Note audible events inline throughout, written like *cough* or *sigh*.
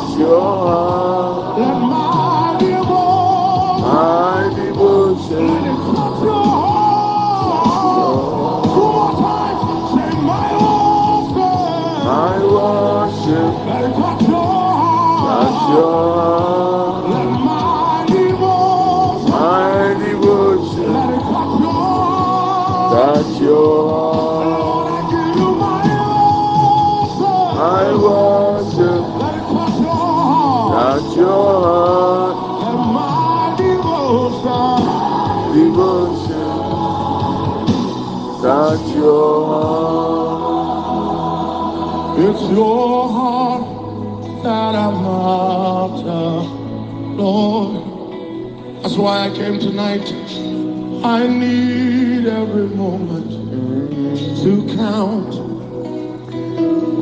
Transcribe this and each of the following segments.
heart. touch your heart. Let my devotion. My Let devotion, it touch your heart. It's your heart that I'm after, Lord. That's why I came tonight. I need every moment to count.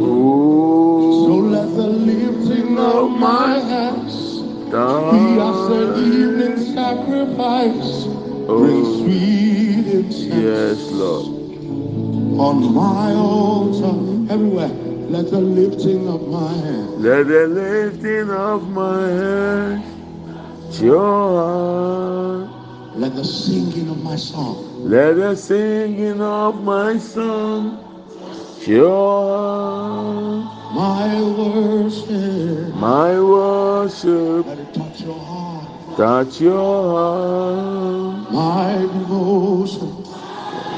Oh, So let the lifting of my hands be as an evening sacrifice. Bring Oh, sweet incense yes, Lord. on my altar. Everywhere. Let the lifting of my hand. Let the lifting of my hand. Your hand. Let the singing of my song. Let the singing of my song. Your hand. My worship. My worship. Let it touch your heart. Touch your heart. My devotion.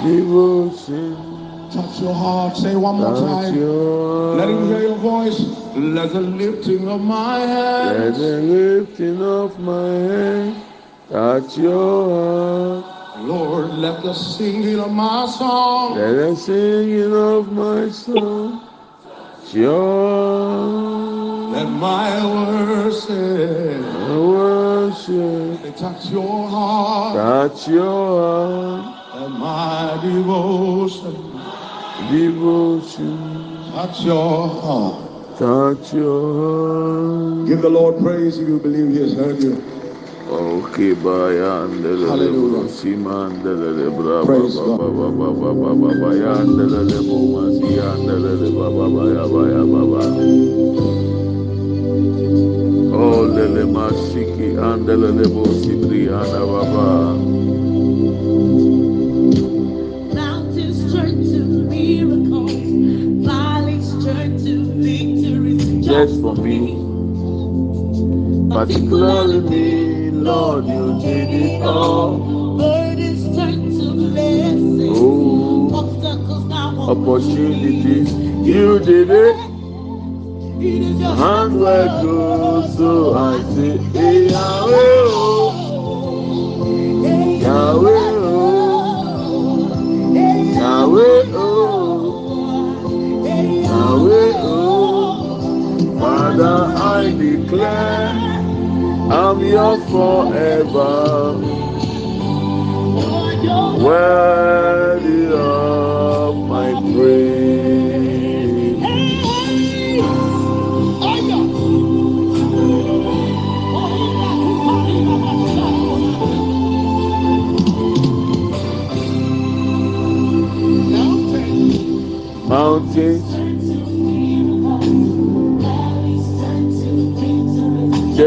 Devotion. Touch your heart. Say one more time. your Let him hear your voice. Let the lifting of my Let hands. the lifting of my hands, touch your heart. Lord, let the singing of my song. Let the singing of my song, touch your Let my worship. my worship, Let touch your heart. touch your heart. And my devotion. Devotion, Touch your heart. touch your heart. Give the Lord praise if you believe He has heard you. Okay, andele Hallelujah. lebro sima andele lebra ba Praise God. Oh lele masiki andele lebo sibri anda Just for me, particularly me, Lord, you did it all. Burdens turn to blessings, Oh, opportunities, you did it. Hand where goes, so I say, hey, Yahweh, oh, Yahweh, oh, Yahweh, oh, Yahweh, oh. Father, I declare, I'm yours forever, worthy of my praise. Mountains,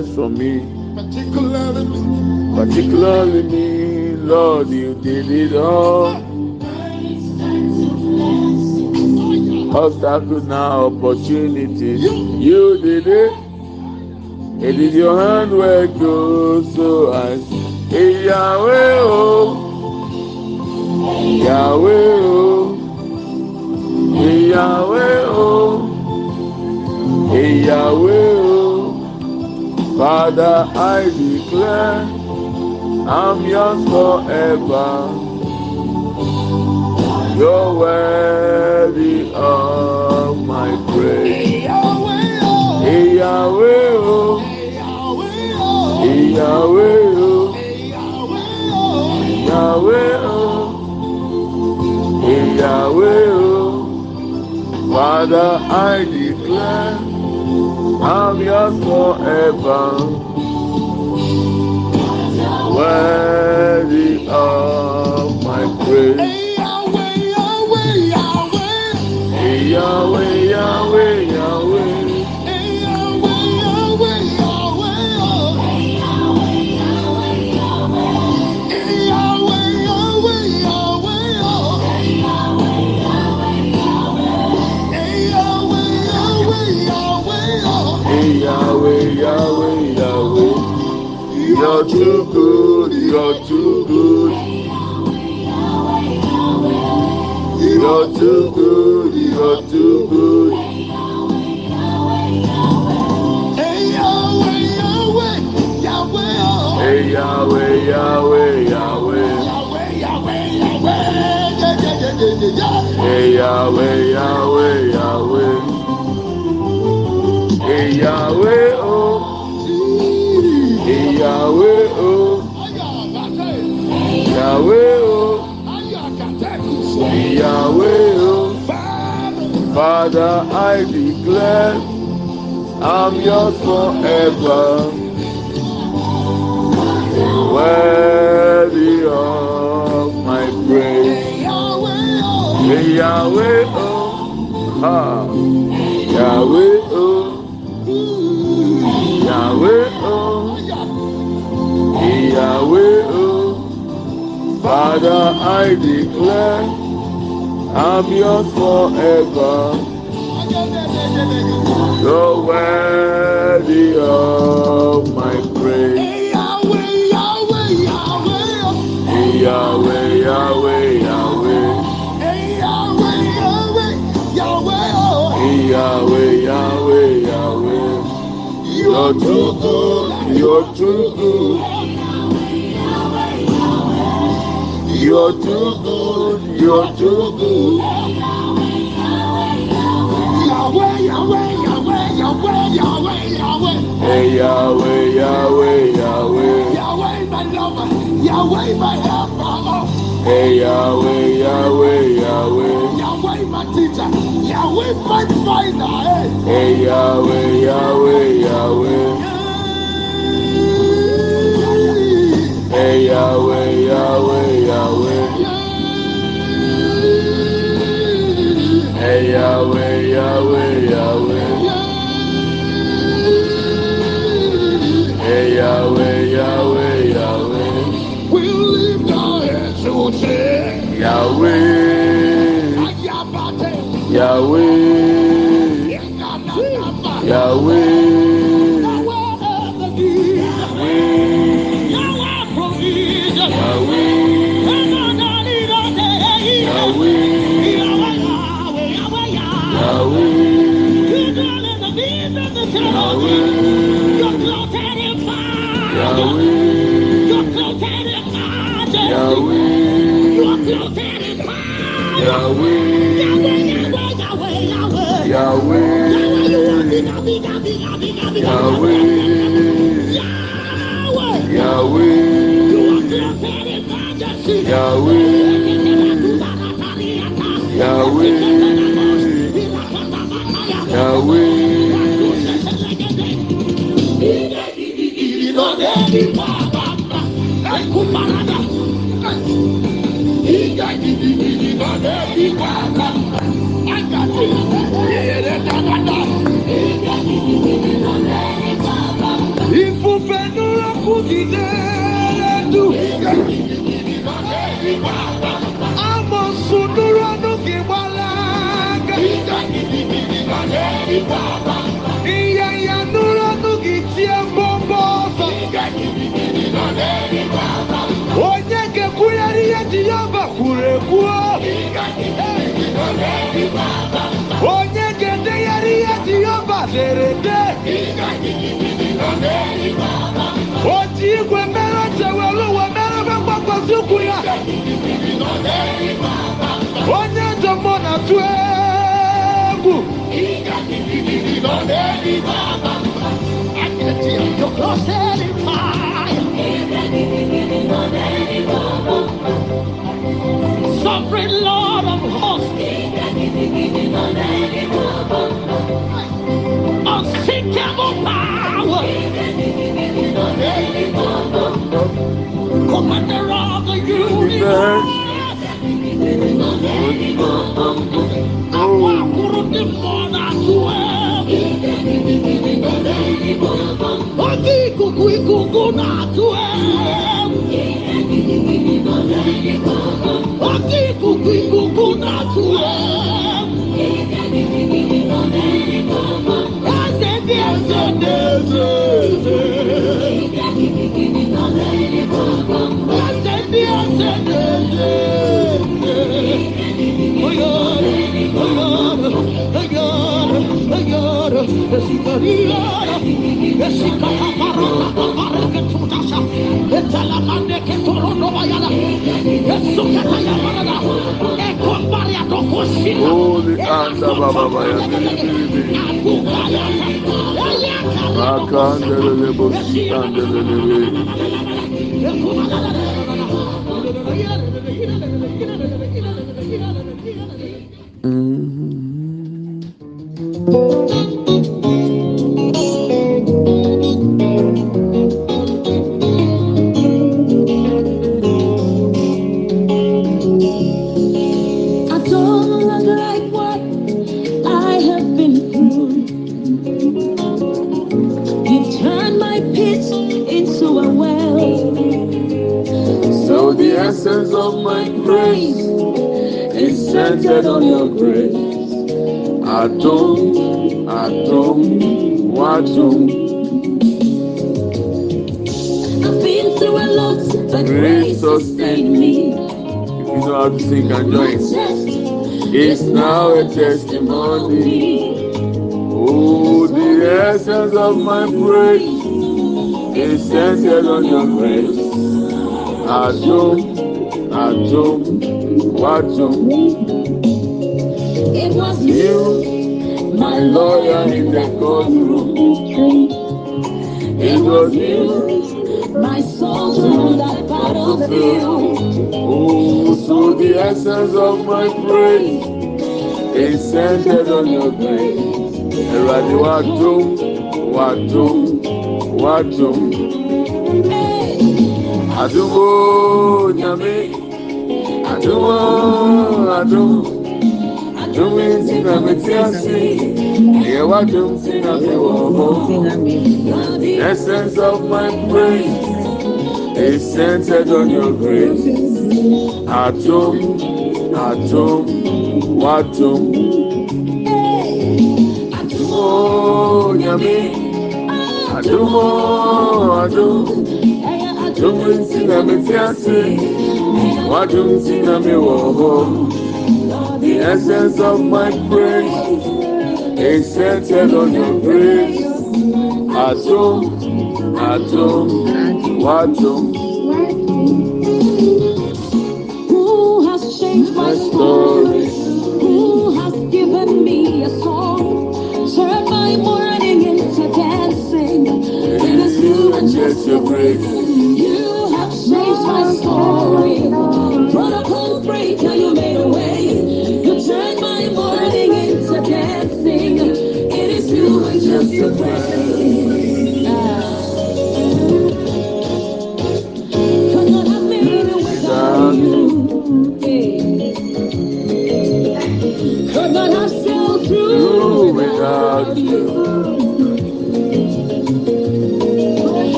just for me, Particularly, particularly me, Lord, you did it all. Obstacles now, opportunities, you did it. It is your hand where it goes, so I say, Yahweh, oh, Yahweh, oh, Yahweh, oh, Yahweh, oh. Father, I declare I'm yours forever. You're worthy of my praise. Yahweh, oh. Yahweh, oh. Yahweh, oh. Yahweh, oh. oh. Father, I declare. I'm yours forever. Father, I declare I'm yours forever. So worthy of my praise. Hey, Yahweh, Yahweh, Yahweh. Hey, Yahweh, Yahweh, Yahweh. Oh. You're too good, you're too good. You're too good, you're too good. Yahweh, Yahweh, Yahweh, Yahweh, Yahweh, Yahweh. Hey, Yahweh, Yahweh, Yahweh. Yahweh, my lover. Yahweh, my helper. Hey, Yahweh, Yahweh, Yahweh. Yahweh, my teacher. Yahweh, my finder. Hey. Yahweh, Yahweh, Yahweh. Hey, Yahweh, Yahweh, Yahweh. Hey, Yahweh, Yahweh, Yahweh. Hey, Yahweh, Yahweh, Yahweh. We'll lift our heads to Yahweh, Yahweh, Yahweh, Yahweh. Yahweh. Yahweh. Yahweh. Yahweh. Yahweh. Yahweh. Yahweh. Yahweh. Yahweh. Yahweh. Yahweh. Yahweh. Ifufe nura kugide ledu. Amosu nura nugi gbalaga. Iyaya nura nugi tie mbombo sa. Onye gekuyari ya di yaba kurekua. Onye egwu. Universe. Awakuru Holy anda Baba Baya Makandele Bosi Andele testimony. Oh, the essence of my praise is centered on your grace. Atom, atom, watum. It was You, you, my lawyer in the courtroom. It was you, my soldier on that battlefield. oh, so the essence of my praise is centered on your grace. Eradi watum, watum, watum. Hey, Adumo nyame, adumo, adum. Adum enti na meti ase, eye wadum ti na mi wɔ hɔ. you're the essence of my praise is centered on your grace. Atum, atum, do Oh, nyame, adumo, adum. Adum nti na mi ti ase, wadum ti na mi wɔ hɔ. The essence of my praise is centered on your grace. Atum, atum, watum.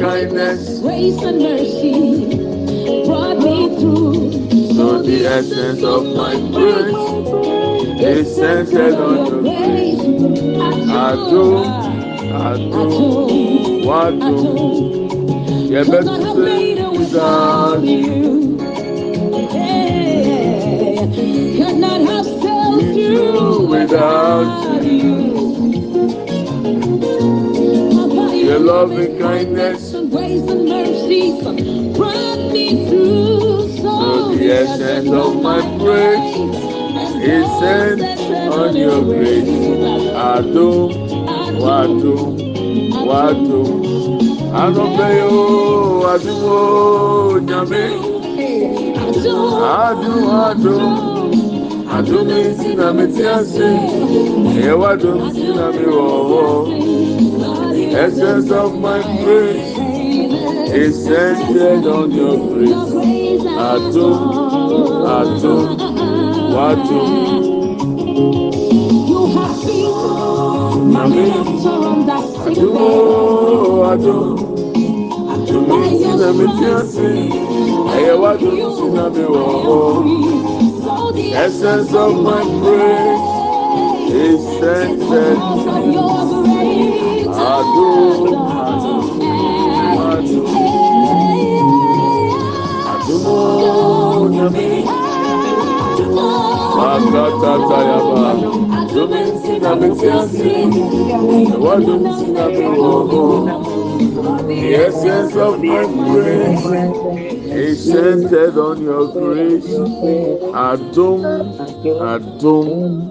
Loving kindness, Grace and mercy brought me through. so the essence of my praise is centered on your grace. Adum, adum, wadum. Could not have made it without you. Could not have sailed through without you. Your loving kindness, and grace and mercy brought me through. so the essence of my praise is centered on your grace. Adum, wadum, wadum. Anopeyo, adumo, nyame. Adum, adum, adumi nti na mi ti ase ẹyẹ wa dum nti na mi wọ họ essence of my praise is centered on your grace adum adum wadum. Nami adumo adum adumi nti na mi ti ase ẹyẹ wa dum nti na mi essence of my praise is centered. Adum, adum, adum. Adumo nyami. Makata tayaba. Dumi sinami tiasi. Ewa dumi sinami woho. The essence of my praise centered on your grace. Adum, Adum.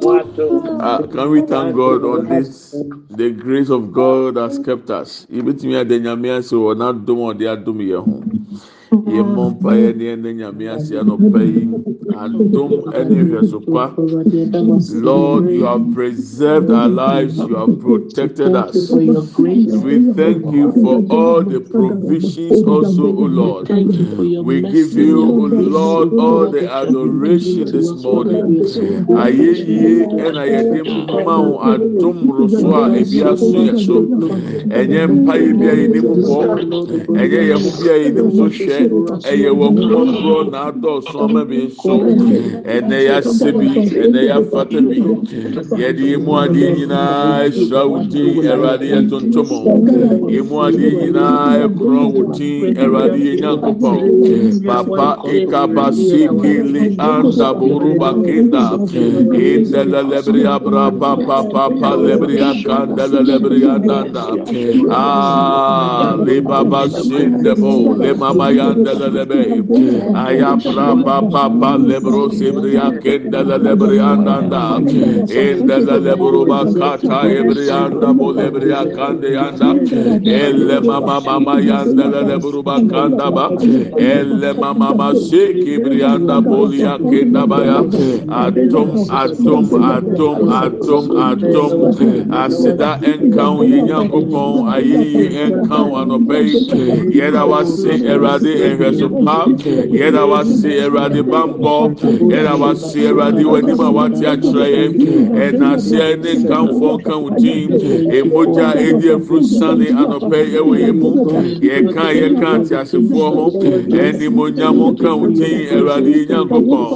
Uh, can we thank God on this? The grace of God has kept us. Even to me, I didn't mean so. Or not, do more. They are doing your home. Your mom, pioneer, and then your mia, see, I know, paying. Adum ɛne hwɛsopa. Lord, you have preserved our lives. You have protected us. We thank you for all the provisions also, O Lord. We give you, O Lord, all the adoration this morning. Ayeye ɛna yɛde mma wo adum roso a ebi aso yɛ so. Ɛnyɛ mpa yi bi a yɛnim bɔ. Ɛnyɛ yɛn ho bi a yɛnim so hwɛ. Ɛyɛ wɔ kumɔborɔ na adɔɔso ama bi nso. ɛnɛ yɛasɛ bi ɛnɛ yɛafata bi. Yɛde yɛ mu adeɛ nyinaa ahyira wo din awurade yɛtontomo yɛ mu adeɛ nyinaa ɛkorɔ wo din awurade yɛ nyankopɔn. Papa ikabasiki anda buruba kenda indala e, lebri abra papa papa lebri akandala lebri ananda ah le baba sindemo le mama yandala lebe ayabra papa lebro sibri akenda lebri andanda. Indele lebruba kata ebri anda bo lebri akande anda. Elle mama mama yanda lebruba kanda ba. Elle mama masiki brianda bolia kenda baya. Atom atom atom atom atom. Asida enkan yenyankopɔn ayiyi enkan anɔpɛ yi. Yɛda wase Awurade ehwɛso pa. Yɛda wase Bambɔ. Yɛda wase Awurade w'anim a wate akyerɛ yɛn. Ɛnaseɛ ne nkanfo nka wo din. Emogya edi efuru sane anɔpɛ ɛwɔ yɛn mu. Yɛka yɛka te asefoɔ ho. Ɛnimonyam nka wo din Awurade yi nyankopɔn.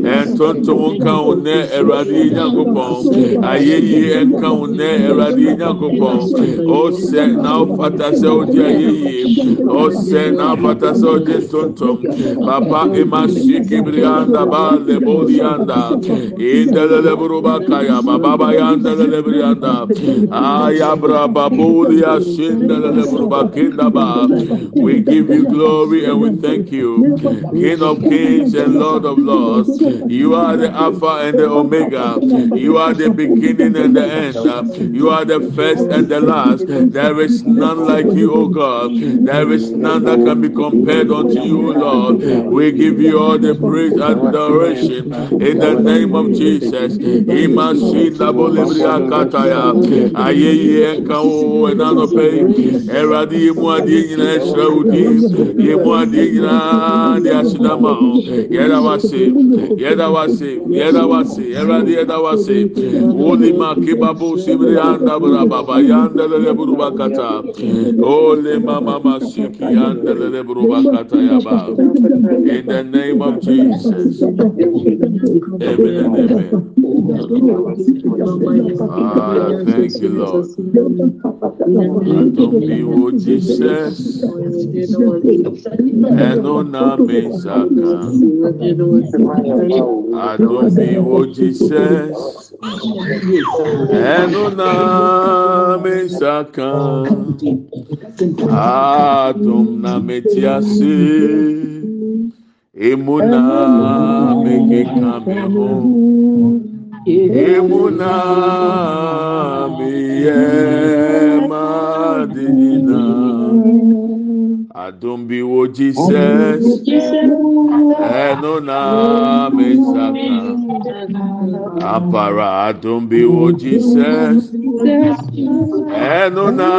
Ɛntontom nka wo nɛ Awurade yi nyankopɔn. Ayeyi nka wo nɛ Awurade yi nyankopɔn. Ɔsɛ na ɔfata sɛ ɔdi ayeyi. Ɔsɛ na ɔfata sɛ ɔdi ntontom. Papa ema si kibiri anda ba leboli anda. Indele buruba kaya baba ya indele lebri anda. Ayabra babuli ashindele buruba kinda ba. We give you glory and we thank you, King of Kings and Lord of Lords. You are the Alpha and the Omega. You are the beginning and the end. You are the first and the last. There is none like you, O God. There is none that can be compared unto you, O Lord. We give you all the praise adoration in the name of Jesus. Imashinda bolibria kataya. Ayeye enkawo enanope. Eradi yemu adi nyina esra udi. Yemu adi nyina di asidama. Yeda wase. Yeda wase. Yeda wase. Eradi yeda wase. Ma kebabo sibri anda bra baba yanda lele buruba kata. Ole mama masiki yanda lele buruba kata yaba. In the name of Jesus. Amen and amen. Ah, thank you, Lord. Adomi wo Jesus. Ẹnu náà mi sàkà. Adomi wo Jesus. Ẹnu náà mi sàkà. Adum na mi ti ase. emuna mekeka me ho emuna meyɛ made nyinaa adom bi wo jesus ɛno na mesaka apara adom bi wo jesus ɛno na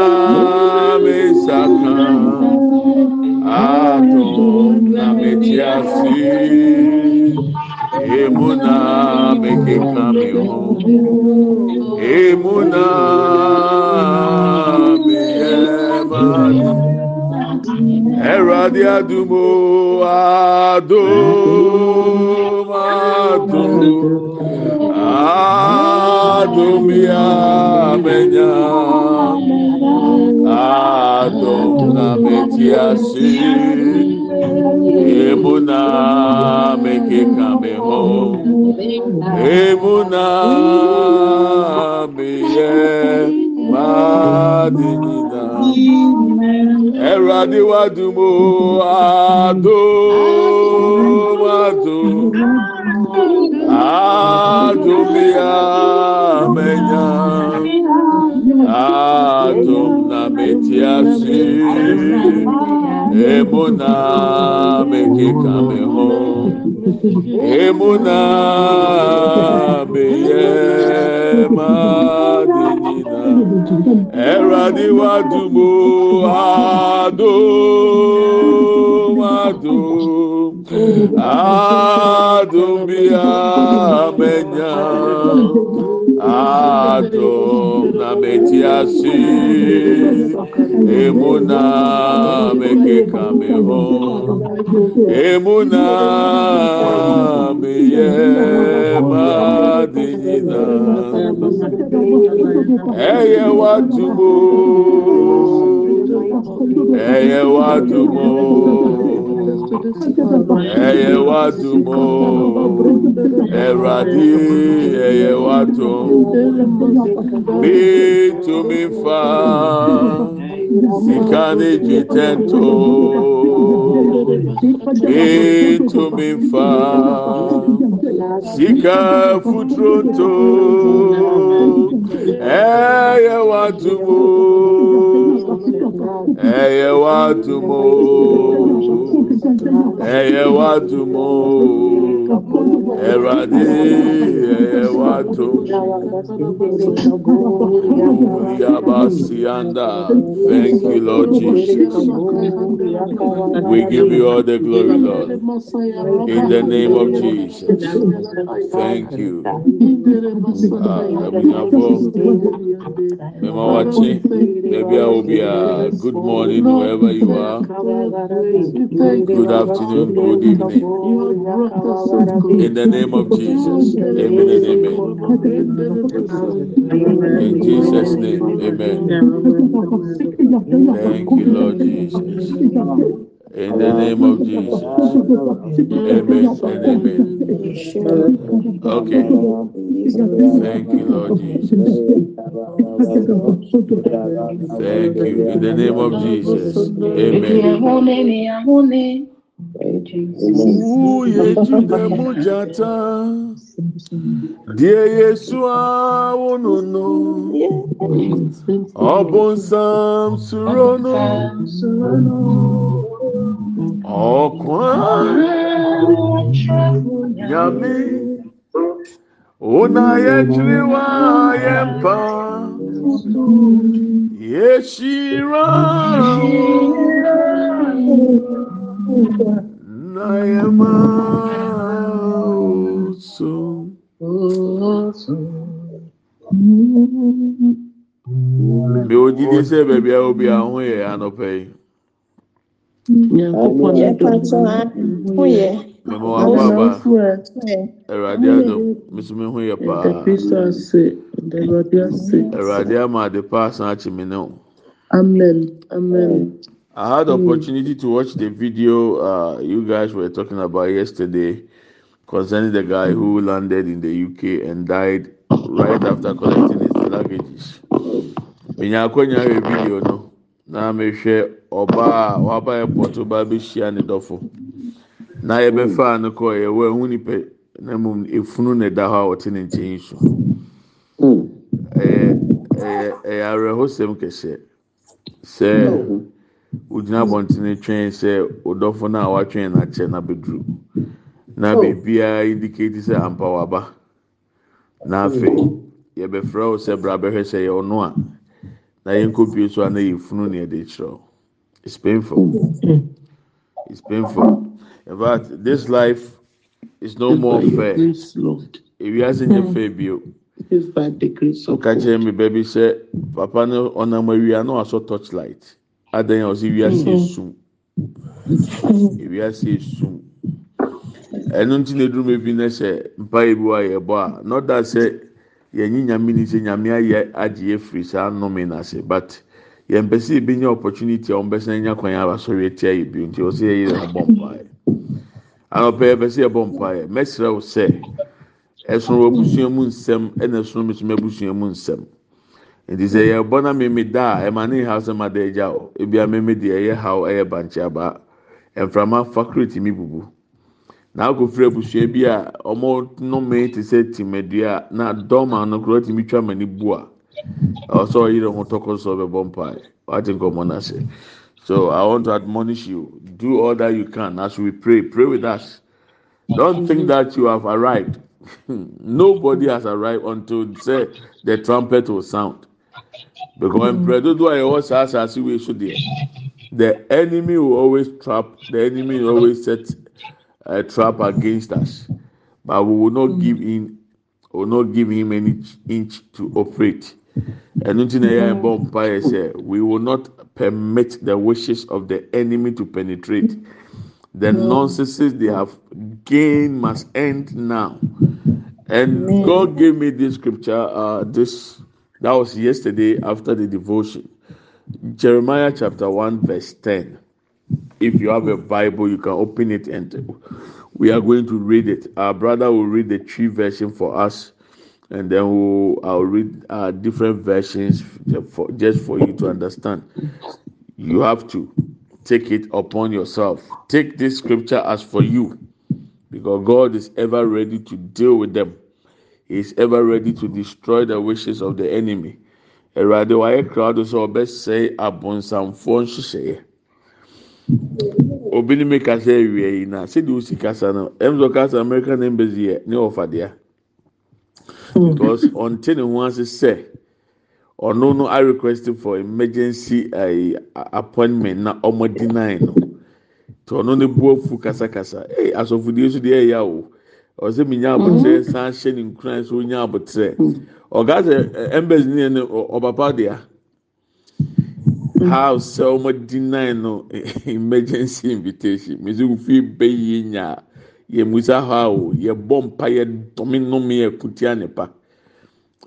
mesaka. Adoname tiasi emuname kekamio emuname yemani eradi adumo adomatu a menyam. Mi yẹ máa dùn. Ẹ̀rọ̀dì àdùmò àdùm àdùm àdùmí àmẹ́nyà àdùm nà mẹ́tì àsì èmú nà mẹ́kẹ́kà mẹ́hó èmú nà mẹ́yẹ metiasi emuna mekeka meho emuna meyema dinyina ẹrọadi wa dumo ado ado ado bi amenya. Adom na metiasi emuna mekeka meho emuna meye madinina eye watumo eye watumo. ẹyẹ wá tó mọ́ ẹ̀rọ adé ẹyẹ wá tó bí tumi fa sika ní ju tẹ́ntò bí tumi fa sika futuro tó ẹyẹ wá tó mọ́ ẹyẹ wá tó mọ́. é, é eu a. ẹwurade eh, ẹyẹ eh, wá tó yabasianda thank you lord jesus. We give you all the glory lord. In the name of jesus. Thank you. Abunyafo mẹma wakye baabi a obi a good morning wherever you are. Good afternoon good evening. In the name of jesus. Amen and amen. In jesus name amen. Thank you lord jesus. In the name of jesus. Amen and amen. Okay. Thank you lord jesus. Thank you. In the name of jesus. Amen. Uye jude mujata Die Yesu awununu Obunsam suronu Okwan Yami Una yechriwa yempa na yɛ ma so. Mɛ o jide sɛ baabi a obi a ho yɛ. anɔpɛ yi. Mɛmɛ wa ba ba ɛwurade adum mesumi ho yɛ paa. Ɛwurade ama adi pa asan akyi mi ne ho. Amen. Amen. I had the opportunity to watch the video uh, you guys were talking about yesterday concerning the guy who landed in the UK and died right after collecting his luggages. Hwɛ video no na mehwɛ ɔbaa waba airport ɔbaa bɛhyia ne dɔfo na yɛbɛfa no kɔ yɛwɔ ɛho nipa na mmom efunu na ɛda hɔ a ɔte ne nkyɛn so. Ɛyɛ ɛyɛ ɛyɛ awerɛhosɛm kɛseɛ sɛ. Wogyina abɔntene twɛn sɛ ɔdɔfo no a watwɛn n'akyɛ n'abɛduru na beebiara indicate sɛ ampa waba. Na afei yɛbɛfrɛ wo sɛ bra bɛhwɛ sɛ yɛ ɔno a na yɛn nkɔ so a na yɛ funu ne yɛde kyerɛw it's painful. It's painful. In fact this life is no more fair. ewiase nyɛ fair bio. Ɔka kyerɛ mi baabi sɛ papa no ɔnam awia na wasɔ torchlight. adan a ɔsi wiase esum wiase esum ɛnu ti na eduru ebi na sɛ mpae bi wa yɛ bɔ a. N'ɔda sɛ yɛnyi nyame ni sɛ nyame ayɛ agye efiri saa nnome na ase but yɛn mpɛsɛ ebi nya opportunity a wɔn bɛsɛn nya kwan aba sɔrɔ eti ayɛ bi nti ɔsi yɛ yɛrɛ bɔ mpae anɔpɛ yɛ pɛsɛ yɛ bɔ mpae mɛsrɛ wo sɛ ɛsono wɔ abusua mu nsɛm ɛna ɛsono mi so mɛ mu nsɛm. Nti sɛ yɛbɔ na mímí da a ɛma ne ha sɛ ma da agya o ebi a mímí deɛ ɛyɛ haw ɛyɛ bankye aba mframa fakiri mi bubu. Na akɔfiri abusua bi a wɔn nnome te sɛ timadua na dɔm ano koro tìmi twa ma ne bu a ɔsɛ ɔyere ho tɔkɔ so ɔbɛbɔ mpae. Wate nkɔmɔ n'ase so i want to admonish you. Do all that you can as we pray. Pray with us. Don't think that you have arrived. *laughs* Nobody has arrived until say the trumpet will sound because mpɛdodo a yɛwɔ saa asase wei so deɛ the enemy will always trap the enemy will always set a trap against us. But we will not give in We will not give him any inch to operate. Ɛnu ti na yɛ ɛbɔ mpa yɛ sɛ we will not permit the wishes of the enemy to penetrate. The nonsense they have gained must end now. And God gave me this scripture uh, this that was yesterday after the devotion Jeremiah chapter 1 verse 10 if you have a Bible you can open it and we are going to read it our brother will read the tree version for us and then we'll, I'll read uh, different versions for, just for you to understand. You have to take it upon yourself. Take this scripture as for you, because God is ever ready to deal with them. Is ever ready to destroy the wishes of the enemy. Erade wayɛ crowd sɛ ɔbɛsɛe abonsamfoɔ nhyehyɛeɛ. Obi ni mi kasa awia yi na sɛdeɛ osi kasa no ɛmu sɛ ɔkasa American embassy yɛ ne ɔfadeɛ. because ɔnte ne ho ase sɛ ɔno no i request for emergency uh, appointment na ɔmo deny no to ɔno ne bu afu kasakasa ee asɔfodie so deɛ ɛyà o ɔsɛ mi nya abotire san hyɛ ne nkran so nya abotire. Ɔga sɛ embassy ne yɛ no ɔpapa deɛ house sɛ ɔmo deny no *laughs* emergency invitation? Mɛ sɛ ofi bɛyie nyaa yɛ musa o yɛ bɔ mpa yɛ dɔmi nnome yɛ kutia nipa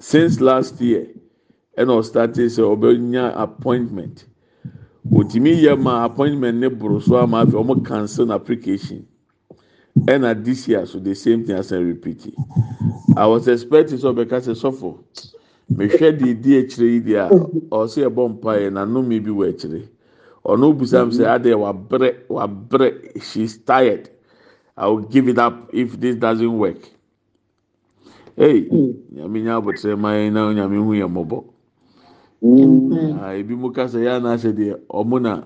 since last year ɛna ɔstarte sɛ ɔbɛnya appointment. Otimi yɛ ma appointment ne boro so ama afɛ ɔmo cancel application. Ɛna this year so the same thing as a repeat i was expecting sɛ ɔbɛka sɛ sɔfo mehwɛ de di akyire yi deɛ ɔsɛ yɛ bɔ mpa yɛ na nnome bi wɔ akyire ɔno busam sɛ adeɛ wabrɛ wabrɛ she is tired. I will give it up if this doesn't work. Hey, nyame nya abotire man na nyame hu yɛ mmɔbɔ. Ebi mu kasa ya na ahyɛ deɛ ɔmo na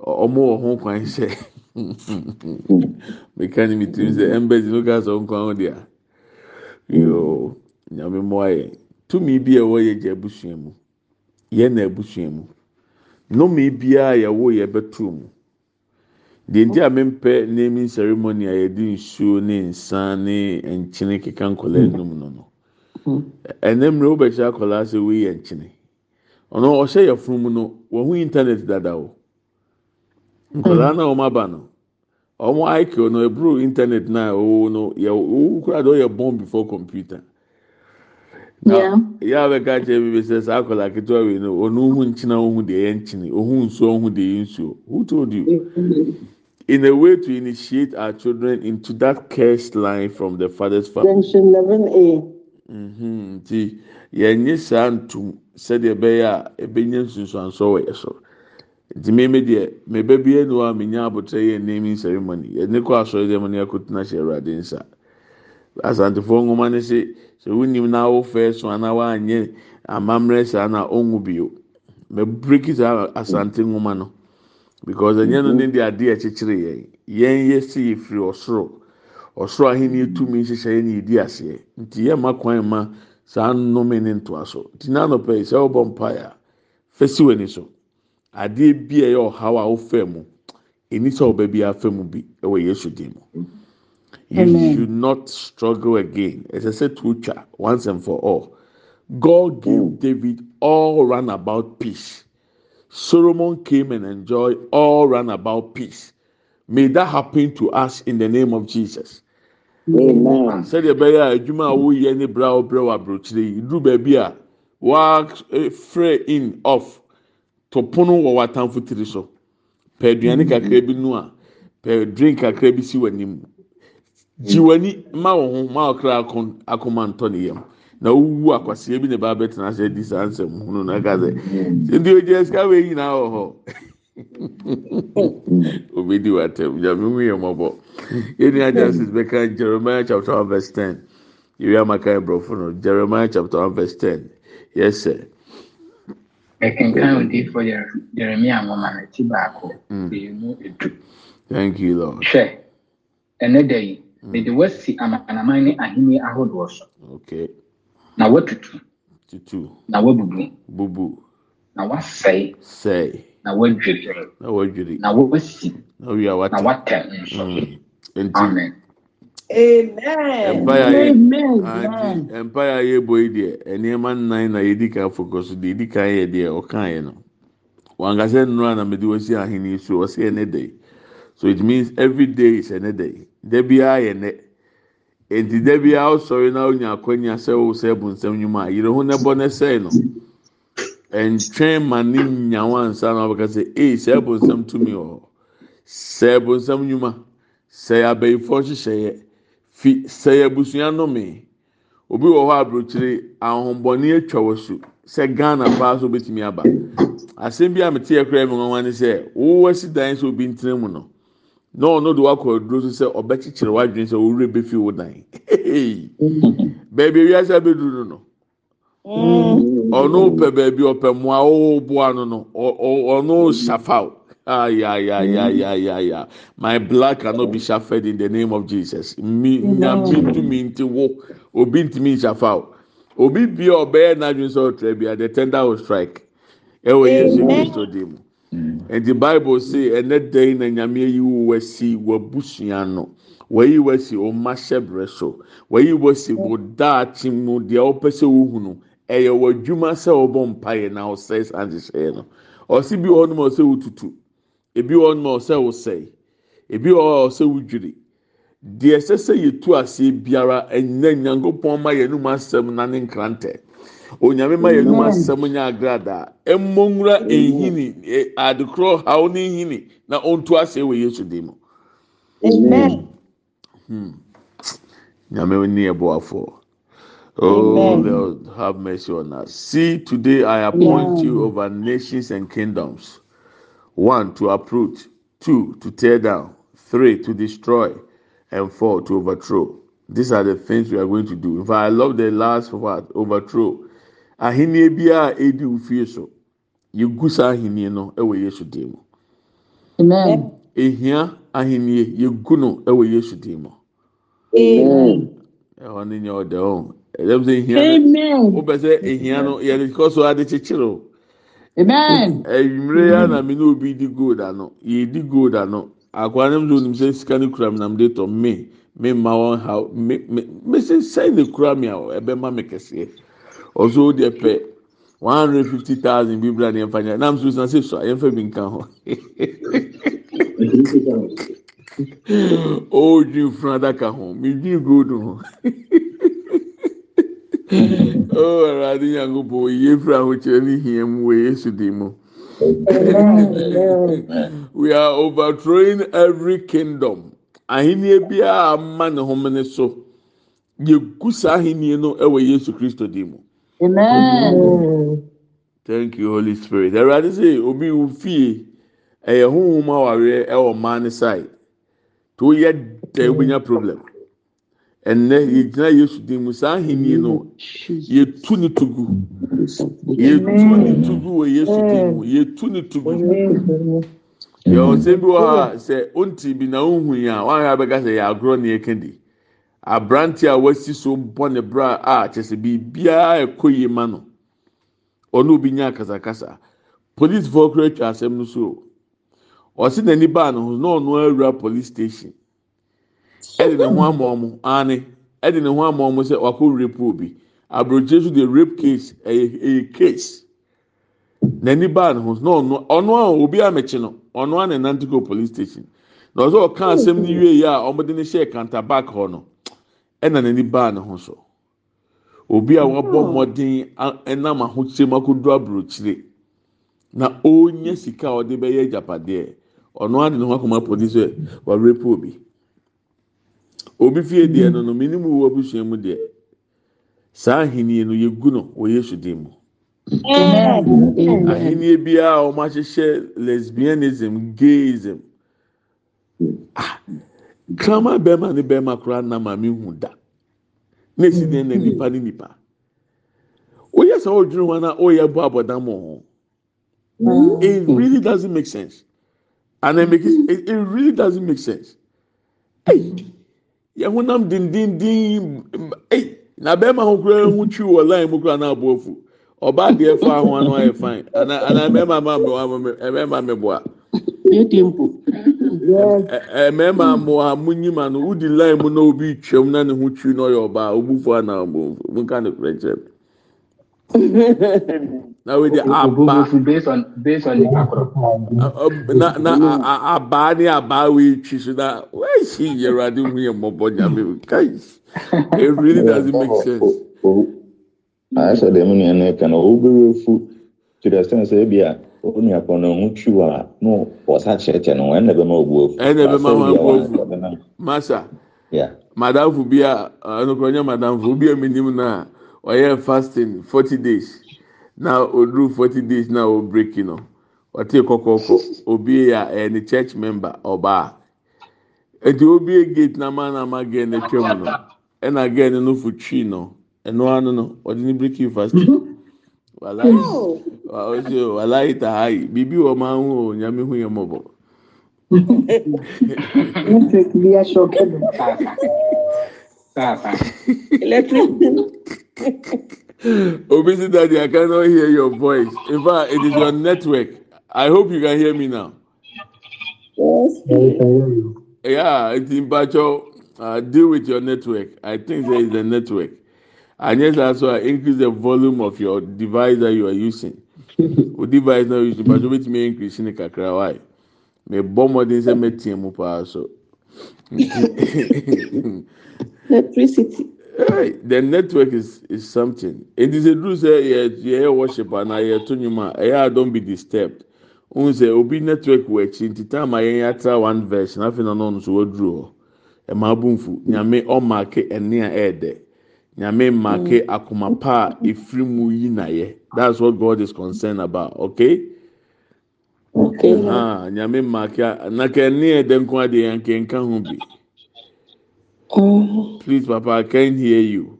ɔmo wɔ ho kwan hyɛ. *laughs* Meka ne mi tirim sɛ ɛmbɛdzi no kasa nkwan ho deɛ. Yoo, nyame mmoa yɛ. Tumi bi a ɛwɔ yɛ gya abusua mu. Yɛn na abusua mu. Nnome biara yɛwɔ yɛ bɛto mu. deɛ a mempɛ naming ceremony a yɛde nsuo ne nsa ne nkyene keka nkɔla anum no no ɛnɛ mmerɛ wobɛkyerɛ akɔla sɛ wei nkyene ɔno ɔhyɛ yɛ funu mu no wɔn ho internet dada o nkwadaa mm. na wɔn aba no wɔn IQ no eburu internet na owo no yɛ owo kura de ɔyɛ born before computer. Na yɛ abɛka kyerɛ bi sɛ saa akwadaa ketewa wei no ɔno ohun nkyina ohun deɛ yɛ nkyini ohun nsuo ohun deɛ yɛ nsuo who told you? Mm-hmm. In a way to initiate our children into that cursed line from the father's family. Section eleven a. Mm-hmm. Nti yɛn saa ntum sɛdeɛ ɛbɛyɛ a ebɛnya nsunsuanso wɔ yɛ so. Nti mmemme deɛ mmeba bi enu a menya abotire yɛ naming ceremony yɛne kɔ asɔre dɛm ne akɔtena hyɛ awurade nsa. Asantefoɔ nwoma ne se sɛ wunim na awofɛ so anaa wanyɛ amammerɛ saa na ɔnwu bio. Mɛ breki saa asante nwoma no. because ɛnyɛ no ne de adeɛ ɛkyekyere yɛn yɛn yɛ si efiri ɔsoro ɔsoro ahenni tumi nhyehyɛ yɛn ne yɛdi aseɛ nti yɛ ma kwan ma saa nnome ne ntoa so nti n'anɔpɛ yi sɛ ɔbɔ mpaeɛ a so adeɛ bi a ɛyɛ ɔhaw a ɔfɛ mu ɛni sɛ ɔbɛ bi afɛ mu bi ɛwɔ yesu dim you Amen. should not struggle again. Ɛsɛ sɛ to twa once and for all. God gave mm. david all round about peace. Solomon came and enjoyed all round about peace. May that happen to us in the name of jesus. Amen. sɛdeɛ ɛbɛyɛ a adwuma a woyɛ ne bra a wobrɛ wɔ aburokyire yi duru baabi a wafrɛ eh, in off to pono wɔ w'atamfo tiri so. Pɛ aduane kakra bi nu a pɛ drink kakra bi si w'anim. Gyi mm. w'ani ma wo ho ma ɔkra akoma ntɔ ne yam. Na wowu akwaseɛ bi ne ba bɛtena sɛ di saa nsɛm hunu na ka mm. sɛ nti ogya sika wei nyinaa wɔ hɔ. *laughs* Obedi w'atam. Nyame hu yɛ mmɔbɔ. Yɛni ajansis bɛka jeremiah chapter one verse ten. Yɛwi amaka ɛbrɔfo no. Jeremiah chapter one verse ten. Yes, sir. Ɛkenkan odiifo jeremia nwoma no ti baako Mm. mmienu edu thank you lord. Hwɛ ɛnɛ da yi mede wasi amanaman ne ahenni ahodoɔ so okay na watutu tutu na wabubu bubu na wasɛe sɛɛ na wadwiri na wadwiri na wasi na wia na wate watɛ nso amen Amen. empire yɛ Amen. anti empire yɛ bɔ yi deɛ nneɛma nnan na yɛdi kan focus deɛ yɛdi kan yɛ deɛ ɔkan yɛ no. Wankasa nnura na mɛde wɔsi ahenni so ɔsi ɛnɛ day so it means every day is ɛnɛ day dɛbiara yɛ nɛ nti dɛbiara ɔsɔre na onya akɔnya sɛ ɔsɛ ɛbu nsɛm nnwuma a yɛrɛ ho n'ɛbɔ n'ɛsɛɛ no. Ntwɛn ma ne nyawa nsa na ɔbɛka sɛ ee sɛ ɛbu nsɛm tumi wɔ hɔ sɛ ɛbu nsɛm nnwuma sɛ abɛyifoɔ hyehyɛeɛ fi sɛ abusua nnome obi wɔ hɔ aburokyire ahombɔni atwa wɔ so. Sɛ ghana paa so obetumi aba. Asɛm bi a mete ɛkura mi nwanwa ne sɛ wowɔ si dan sɛ obi ntena mu no na ɔno de wakɔ aduro so sɛ ɔbɛkyekyere wadwene sɛ owurɛ bɛfi wo dan. Baabi ewiase abɛduru no no ɔno pɛ baabi ɔpɛ mmoa ɔboa no no ɔ- ɔ- ɔno shafaw ayayayayaya my blood cannot be shafted in the name of jesus. Mi nyame ntumi nti wo. Obi ntumi nshafaw obi bia ɔbɛyɛ n'adwene sɛ ɔtara bia the tender will strike. Ɛwɔ yesu kristo di mu. Nti bible say ɛnɛ dan na nyame yi wo wasi wabusua no? Wayi wasi o ma hyɛ brɛ so. Wayi wasi o daakye mu. Deɛ ɔpɛ sɛ wohu no ɛyɛ w'adwuma sɛ ɔbɔ mpaeɛ na ɔsɛe saa nhyehyɛeɛ no. Ɔsi bi wɔ hɔ nom a ɔsɛ wotutu ebi wɔ hɔ nom a ɔsɛ wosɛe ebi wɔ hɔ a ɔsɛ wodwiri deɛ ɛsɛ sɛ yɛtu aseɛ biara ɛnyɛ nyankopɔn ma yɛn num asɛm na ne nkrantɛ. Onyame ma yɛn num asɛm nyɛ agradaa. Ɛmmɔ nwura ehini adekorɔ haw ne ehini na ɔntu aseɛ wɔ yesu dim Amen. nyame ni ɛboafoɔ oh Amen. lord have mercy on us. See today i appoint Yeah. you over nations and kingdoms one to uproot. Two to tear down. Three to destroy. And four to overthrow. These are the things we are going to do. If i love the last word overthrow. Ahenie biara edi ofie so yegu saa ahenie no ɛwɔ yesu dim mu. Amen. Ehia ahenie yegu no ɛwɔ yesu dim mu. Amen. Ɛhɔ ne nyɛ ɔda o ɛdɛm sɛ ehia no wobɛ sɛ ehia no yɛde kɔ so ade kyekyere o. Amen. ɛnwere ya na mi ne obi di gold ano yɛdi gold ano akwa ne mu sɛ onim sɛ sika ne kura mi nam de tɔ me me mma wɔn ha me me me sɛ sɛn ne kura mi a ɛbɛma mi kɛseɛ ɔso deɛ pɛ one hundred fifty thousand bi bla ne yɛn fa nya nam so san sɛ so a yɛn fɛ bi nka ho *laughs* o dwi funu adaka ho mi dwi gold ho o ɛwurade nyanko bɔ yie fura ahokyerɛ ne hia mu wɔ yesu di mu. we are overthrowing every kingdom. Ahenni biara ama ne homene so. Yegu saa ahenni no ɛwɔ yesu kristo di mu Amen. thank you holy spirit. Ɛwurade sɛ obi wo fie. Ɛyɛ huhum awareɛ ɛwɔ mmaa ne side to yɛ dɛ obinya problem. Ɛnɛ yɛgyina yesu di mu saa ahenni no yɛtu ne tugu. Yɛtu ne tugu wɔ yesu di mu. Yɛtu ne tugu. yɛ ɔsɛm bi wɔ ha sɛ ɔnti bi na ɔnhu yi a wɔn a bɛka sɛ yɛ agorɔ ne yɛka di. Aberante a wasi so bɔ ne bra a kyerɛ sɛ biribiara ɛkɔ yie ma no ɔno obi nya akasakasa. Polisifoɔ kura atwa asɛm no so. Ɔsi n'ani baa ne ho na ɔno awura police station. Ɛde ne ho ama ɔmo ane ɛde ne ho ama ɔmo sɛ wakɔ rape obi. Aburokye so de rape case ɛyɛ ɛyɛ case. N'ani baa ne ho na ɔno ɔno a obi amekyi no ɔno a na nante kɔ police station. Na ɔsɛ ɔka asɛm no wie yie a ɔmo de ne hyɛ kanta back hɔ no ɛna n'ani baa ne ho so obi a wabɔ mmɔden ɛnam ahokyere mu akodo aburokyire na ɔnya sika a ɔde bɛyɛ agyapadeɛ ɔno ade ne ho akɔma police sɛ wɔrepo obi. Obi fie deɛ no no minimu wɔ abusua mu deɛ. Saa ahenni no yɛgu no wɔ yesu dim mu. Ahenni biara a wɔn ahyehyɛ lesbianism gayism. Ah kraman bɛrima ne bɛrima koraa nam a mi hu da. Na esi deɛ na nipa ne nipa oyɛ sɛ ɔdwiri ho na ɔyɛ bɔ abɔdam ho. It really doesn't make sense. And it make it, it, it really doesn't make sense. Hey yɛn ho nam dindindin hey na bɛrima ho kura ho twi wɔ line mu kura na abo afu ɔbaa deɛ fa ho ano ayɛ fine. Ana ana bɛrima ma ma bɛrima mi bɔ a mmarima mmoa mo nyima no wodi line mu na obi twam na ne ho twi na ɔyɛ ɔbaa obufu ana ɔbɔ nka ne kura kyerɛ *laughs* na wei deɛ uh, uh, abaa ne abaa wei twi so na wɔasi yɛwurade hu yɛ mmɔbɔ nyame kai it really doesn't make oh, sense. Oh, oh. ayɛsɛ dɛm nua no ka no ɔwobɛwɛ fu to the extent sɛ ebi a onua kɔnɔ ho twiw a na ɔsa kyerɛkyerɛ no ɛna bɛma ɔbu afu ɛna bɛma ɔbu afu masa madamfo bi a ɛnokɔnyɛ madamfo bi a menim no a ɔyɛ fasting forty days? Na oduru forty days na o break no ɔte kɔkɔɔkɔ obi a ɛyɛ ne church member ɔbaa eti obi gate na ama na ama girl na atwa mu no. Ɛna girl no no. Fo twi no ɛno ano no ɔde ne breaking fasting? Walayi ɔsi walayi ta ha yi biribi wɔ ɔmo ahu o nyame hu yɛ mɔbɔ. Network bi ahyɛ ɔkɛ do. Saa saa. Saa saa. Obi say daddy, I cannot hear your voice. In fact, it is your *laughs* network. I hope you can hear me now. Yes. Yeah, it's in Bacho. Uh, deal with your network. I think there is a network. And yes, also increase the volume of your device that you are using. *laughs* O device now using, but which may increase in the kakra. Why? May bomb more than say me team up so. *laughs* Electricity. hey, the network is is something. It is a true say yɛ yɛ worship ana yɛ to nnwom a ɛyɛ a be disturbed. N sɛ obi network wɔ akyi nti taama yɛn atra one verse n'afɛn na n'ɔno so waduro hɔ ɛma abunfu nyame ɔmaake ɛne a ɛɛdɛ nyame maake mm. akoma pa a mu yi na yɛ that's what God is concerned about okay. Okay. Ah, nyame maake na ka ɛne ɛdɛ nko adeɛ yɛn nka nka ho bi. Please, Papa, I can't hear you.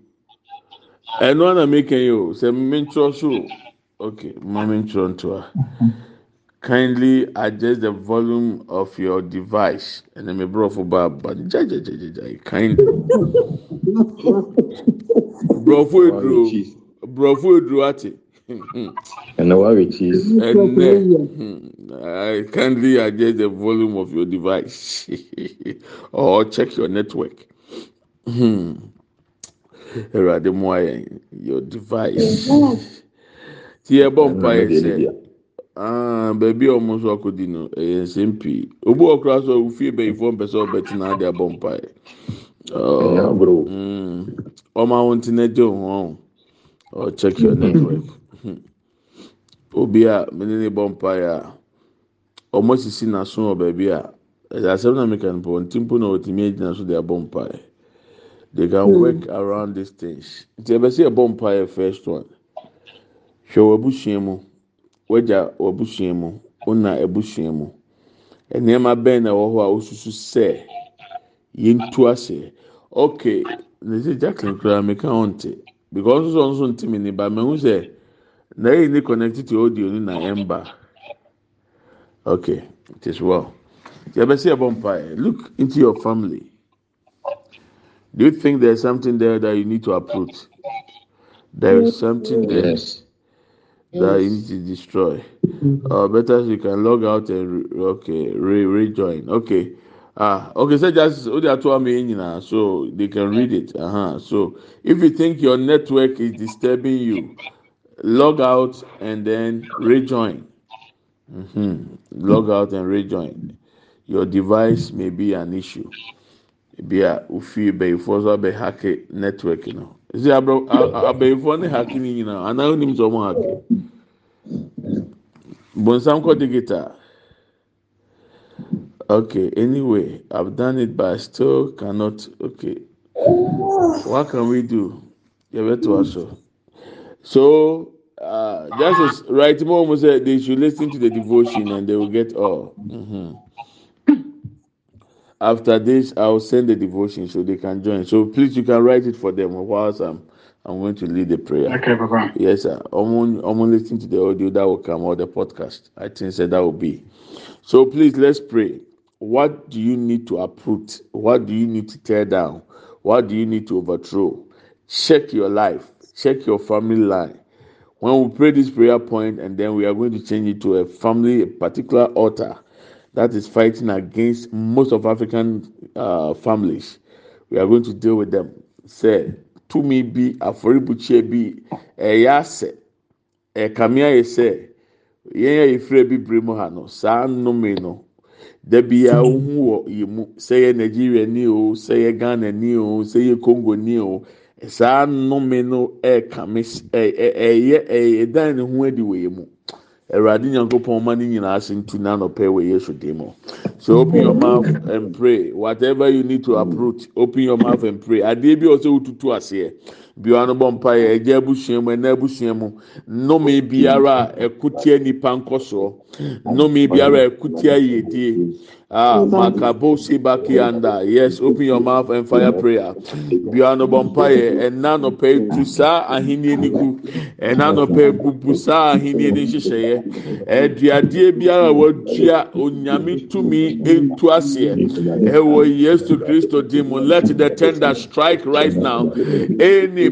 I know I'm making you. Say, mentro so. Okay, mommy to Kindly adjust the volume of your device. And then me bro for bad, but. Kindly. Bro for cheese. Bro for drew ate. ɛnna wɔawe cheese And then, I hmm, kindly adjust the volume of your device *laughs* or check your network. Hmm. Awurade mmoa yɛn your device. Ti yɛ bɔ mpa yɛ sɛ aa beebi a wɔn nso akɔdi no ɛyɛ nsɛm pii. Obi wɔ kora so ofie bɛyifoɔ mpɛ sɛ ɔbɛtena ade abɔ mpa yɛ. Ɔmo ahom ti na gye wɔn or check your network. Hmm. Obi a mene ne bɔ mpa yɛ a ɔmo sisi n'aso wɔ beebi a ɛyɛ asɛm na meka no pɔ mpo na wɔtumi agyina so de abɔ mpa yɛ. They can work around these things. Nti ɛbɛsɛ ɛbɔ mpa yɛ first one. Hwɛ w'abusua mu, wagya w'abusua mu, wona abusua mu. Nneɛma bɛn na ɛwɔ hɔ a osusu sɛ yɛntu ase. Okay, ne sɛ Jacqueline koraa meka ho nte because nso nso nte mi ne ba mehu sɛ na ɛyɛ ne connected to audio no na ɛmba. Okay, it is well. Nti ɛbɛsɛ ɛbɔ mpa yɛ. Look into your family. Do you think there's something there that you need to uproot? There is something there Yes. that you need to destroy. Or better, you can log out and re- okay, re- rejoin. Okay. Ah, okay. So just they are two me now, so they can read it. Uh huh. So if you think your network is disturbing you, log out and then rejoin. hmm Log out and rejoin. Your device may be an issue. Bi a ofie bɛyifoɔ so abɛ network no. Ɛsɛ abɛ abɛyifoɔ ne hake ne nyinaa anaa onim sɛ ɔmo hake. Bonsam kɔ digital. Okay. Anyway, I've done it, but I still cannot. Okay. What can we do? Yɛbɛto aso. So, uh, just as right, Mom said they should listen to the devotion and they will get all. Mhm. After this, I will send the devotion so they can join. So please, you can write it for them whilst I'm I'm going to lead the prayer. Okay, Papa. Yes, sir. I'm, I'm listening to the audio that will come or the podcast. I think that that will be. So please, let's pray. What do you need to uproot? What do you need to tear down? What do you need to overthrow? Check your life. Check your family line. When we pray this prayer point, and then we are going to change it to a family, a particular altar that is fighting against most of African uh, families. We are going to deal with them. Say, to me be afɔrebukyia bi ɛyɛ asɛ ɛkame ayɛ sɛ yɛn a yɛfiri abibire mu ha no. Saa nnome no. Dabi a ohun wɔ yɛn mu. Sɛ yɛ nigeria ni o. Sɛ yɛ ghana ni o. Sɛ yɛ congo ni o. Saa nnome no. Ɛkame ɛyɛ ɛyɛ dan ne ho adi wɔ yɛn mu awurade nyankopɔn ma ne nyinaa ase ntu n'anɔpɛ wɔ yesu mu. So open your mouth and pray. Whatever you need to uproot open your mouth and pray. Adeɛ bi a ɔsɛ Eh, biara no bɔ mpa yɛ ɛgya abusua mu ɛna abusua mu nnome biara a ɛkutia nipa nkɔsoɔ nnome biara a ɛkutia yiedie ah makabo sibaki anda. Yes open your mouth and fire prayer. Biara no bɔ mpa yɛ ɛna anɔpɛ etu saa ahenni ni gu ɛna bubu saa ahenni ni nhyehyɛeɛ ɛduadeɛ biara a wadua onyame tumi etu aseɛ ɛwɔ eh, yesu kristo di mu let the tender strike right now. Any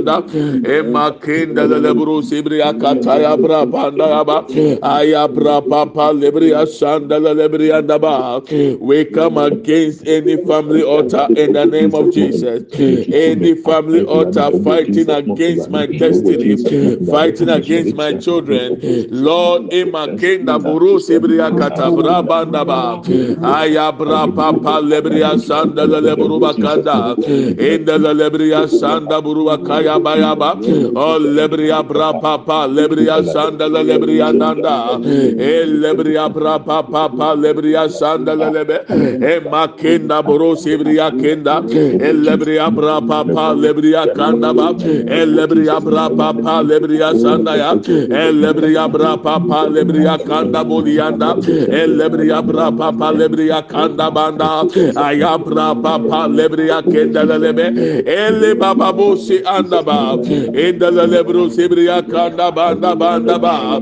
bra bra papa we come against any family altar in the name of Jesus. Any family altar fighting against my destiny fighting against my children. Lord ema kenda buru sibria katabra banda ba. Bra papa bakanda. Lebria sanda buru bakaya yaba yaba o oh, lebriya bra papa lebriya sandala lebriya nanda. Eh, e lebriya bra papa pa lebriya sandala lebe. E makenda bro sebriya kenda. Eh, e lebriya bra papa lebriya kanda ba e lebriya bra papa lebriya sandaya. E lebriya bra papa lebriya kanda boliyanda e lebriya bra papa lebriya kanda banda. Ayabra papa lebriya kenda lebe. E le baba bosi anda ba indala lebru sibriya kanda banda banda ba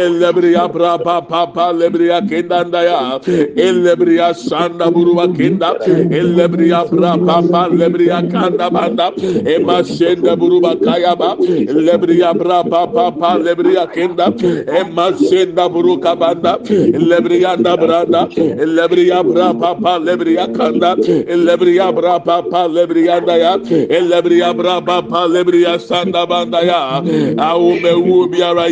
elebriya pra pa pa pa lebriya kendanda ya elebriya sanda buruva kenda elebriya pra pa pa lebriya kanda banda ema senda buruva kaya ba lebriya pra pa pa pa lebriya kenda ema senda buru kabanda. Lebriya da branda lebriya pra pa pa lebriya kanda. Lebriya pra pa pa lebriya da ya lebriya pra pa pa lebriya sanda banda ya. Awo bɛwu biara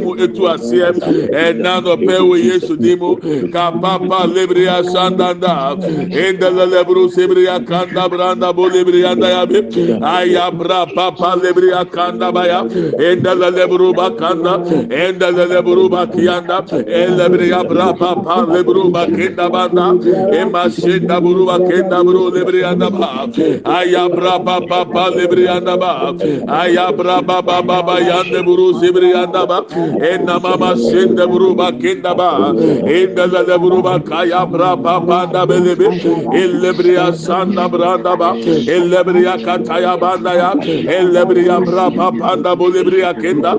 mu etu aseɛ ɛna nɔpɛ wɔ yesu di mu kapapa lebriya sanda da endele lebru sebriya kanda branda bo lebriya da ya ayabra papa lebriya kanda baya endele lebru bakanda endele lebru bakiyanda elebriya bra papa lebru bakenda banda. Emasenda buru bakenda buru lebriya da ba. Ayabra papa lebriya da ba ayabra baba baba yande buru zibri yanda ba enna mama sende buru ba kenda ba. Enda zade buru ba kaya bra baba da belebe ellebriya sanda branda ba ellebriya kataya banda ya. Ellebriya bra baba da bolebriya kenda.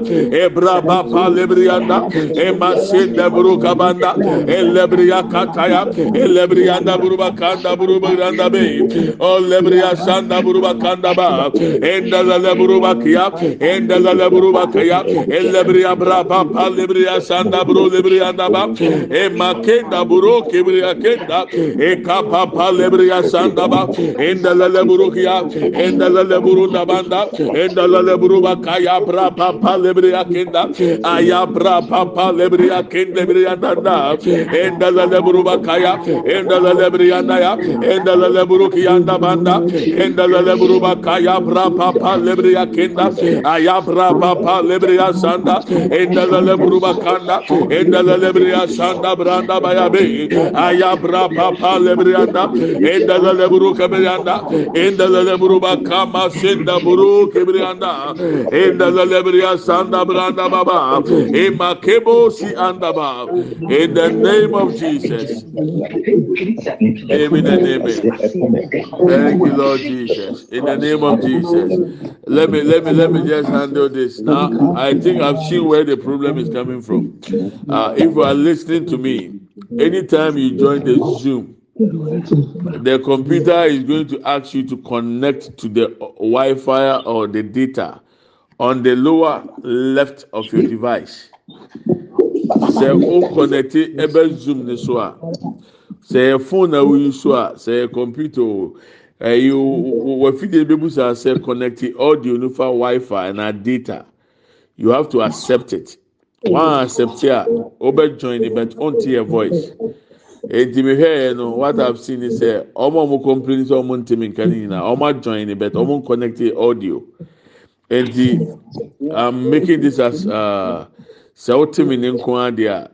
Ebra baba lebriya da. Ema sende buru kabanda. Ellebriya kataya. Ellebriya da buru ba kanda buru ba randa be o lebriya sanda buru ba kanda ba enda la burubakya enda la burubakya elle briya bra pa pa le briya sanda bro le briya da ba e makenda buro ke briya kenda e ka pa pa le briya sanda ba enda la burukya enda la buru da banda enda la burubakya bra pa pa le briya kenda aya bra pa pa le briya kenda briya da da enda la le buru burubakya enda la briya da ya enda la le burukya da banda enda la le buru burubakya bra pa pa lebriya kenda aya bra papa lebriya sanda endele lebru bakanda endele lebriya sanda branda baya be aya bra papa lebriyanda endele lebru kebriyanda endele lebru bakama senda buru kebriyanda endele lebriya sanda branda baba ema kebo si anda ba in the name of Jesus. Amen and amen. Thank you Lord Jesus. İn the name of Jesus let me let me let me just handle this. Now I think I've seen where the problem is coming from. Uh, if you are listening to me anytime you join the Zoom the computer is going to ask you to connect to the Wi-Fi or the data on the lower left of your device. Sɛ o connect ɛbɛ zoom ne so a, sɛ yɛ phone na o use so a, sɛ yɛ computer o, ɛyi o wafidie bɛ busa sɛ connect audio nufa Wi-Fi na data. You have to accept it. One accept it a, o bɛ join it but to your voice. eti mi hwɛ yɛ no what i have seen is sɛ ɔmo a ɔmo complain sɛ ɔmo ntumi nka ne nyinaa ɔmo adjoin ne but ɔmo connect audio eti i'm making this as uh, sɛ ɔte mi ne nko adeɛ a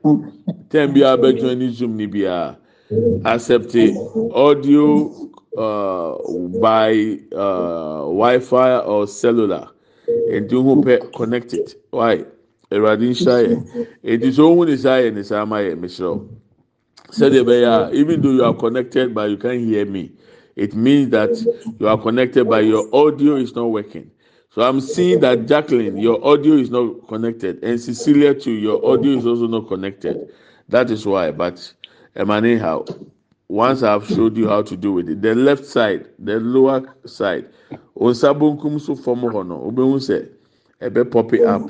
ten bi a bɛ join zoom ne bi a accept audio uh, by uh, wi-fi or cellular. Eti ohun pɛ connect it. Why? Ɛwurade nhyira yɛ eti so ohun ne sa yɛ ne sa ama yɛ even though you are connected but you can't hear me it means that you are connected but your audio is not working. So i'm seeing that jacqueline your audio is not connected. And cecilia too your audio is also not connected. That is why but anyhow once i've showed you how to do it the left side the lower side onsabunkum so form hono obehu say ebe pop it up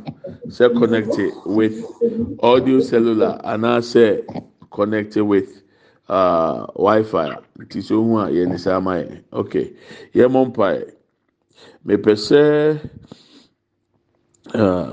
say connected with audio cellular and i say connected with uh, Wi-Fi. Nti so hu. Okay, yɛn mo mpa yɛ. Mepɛ. Uh,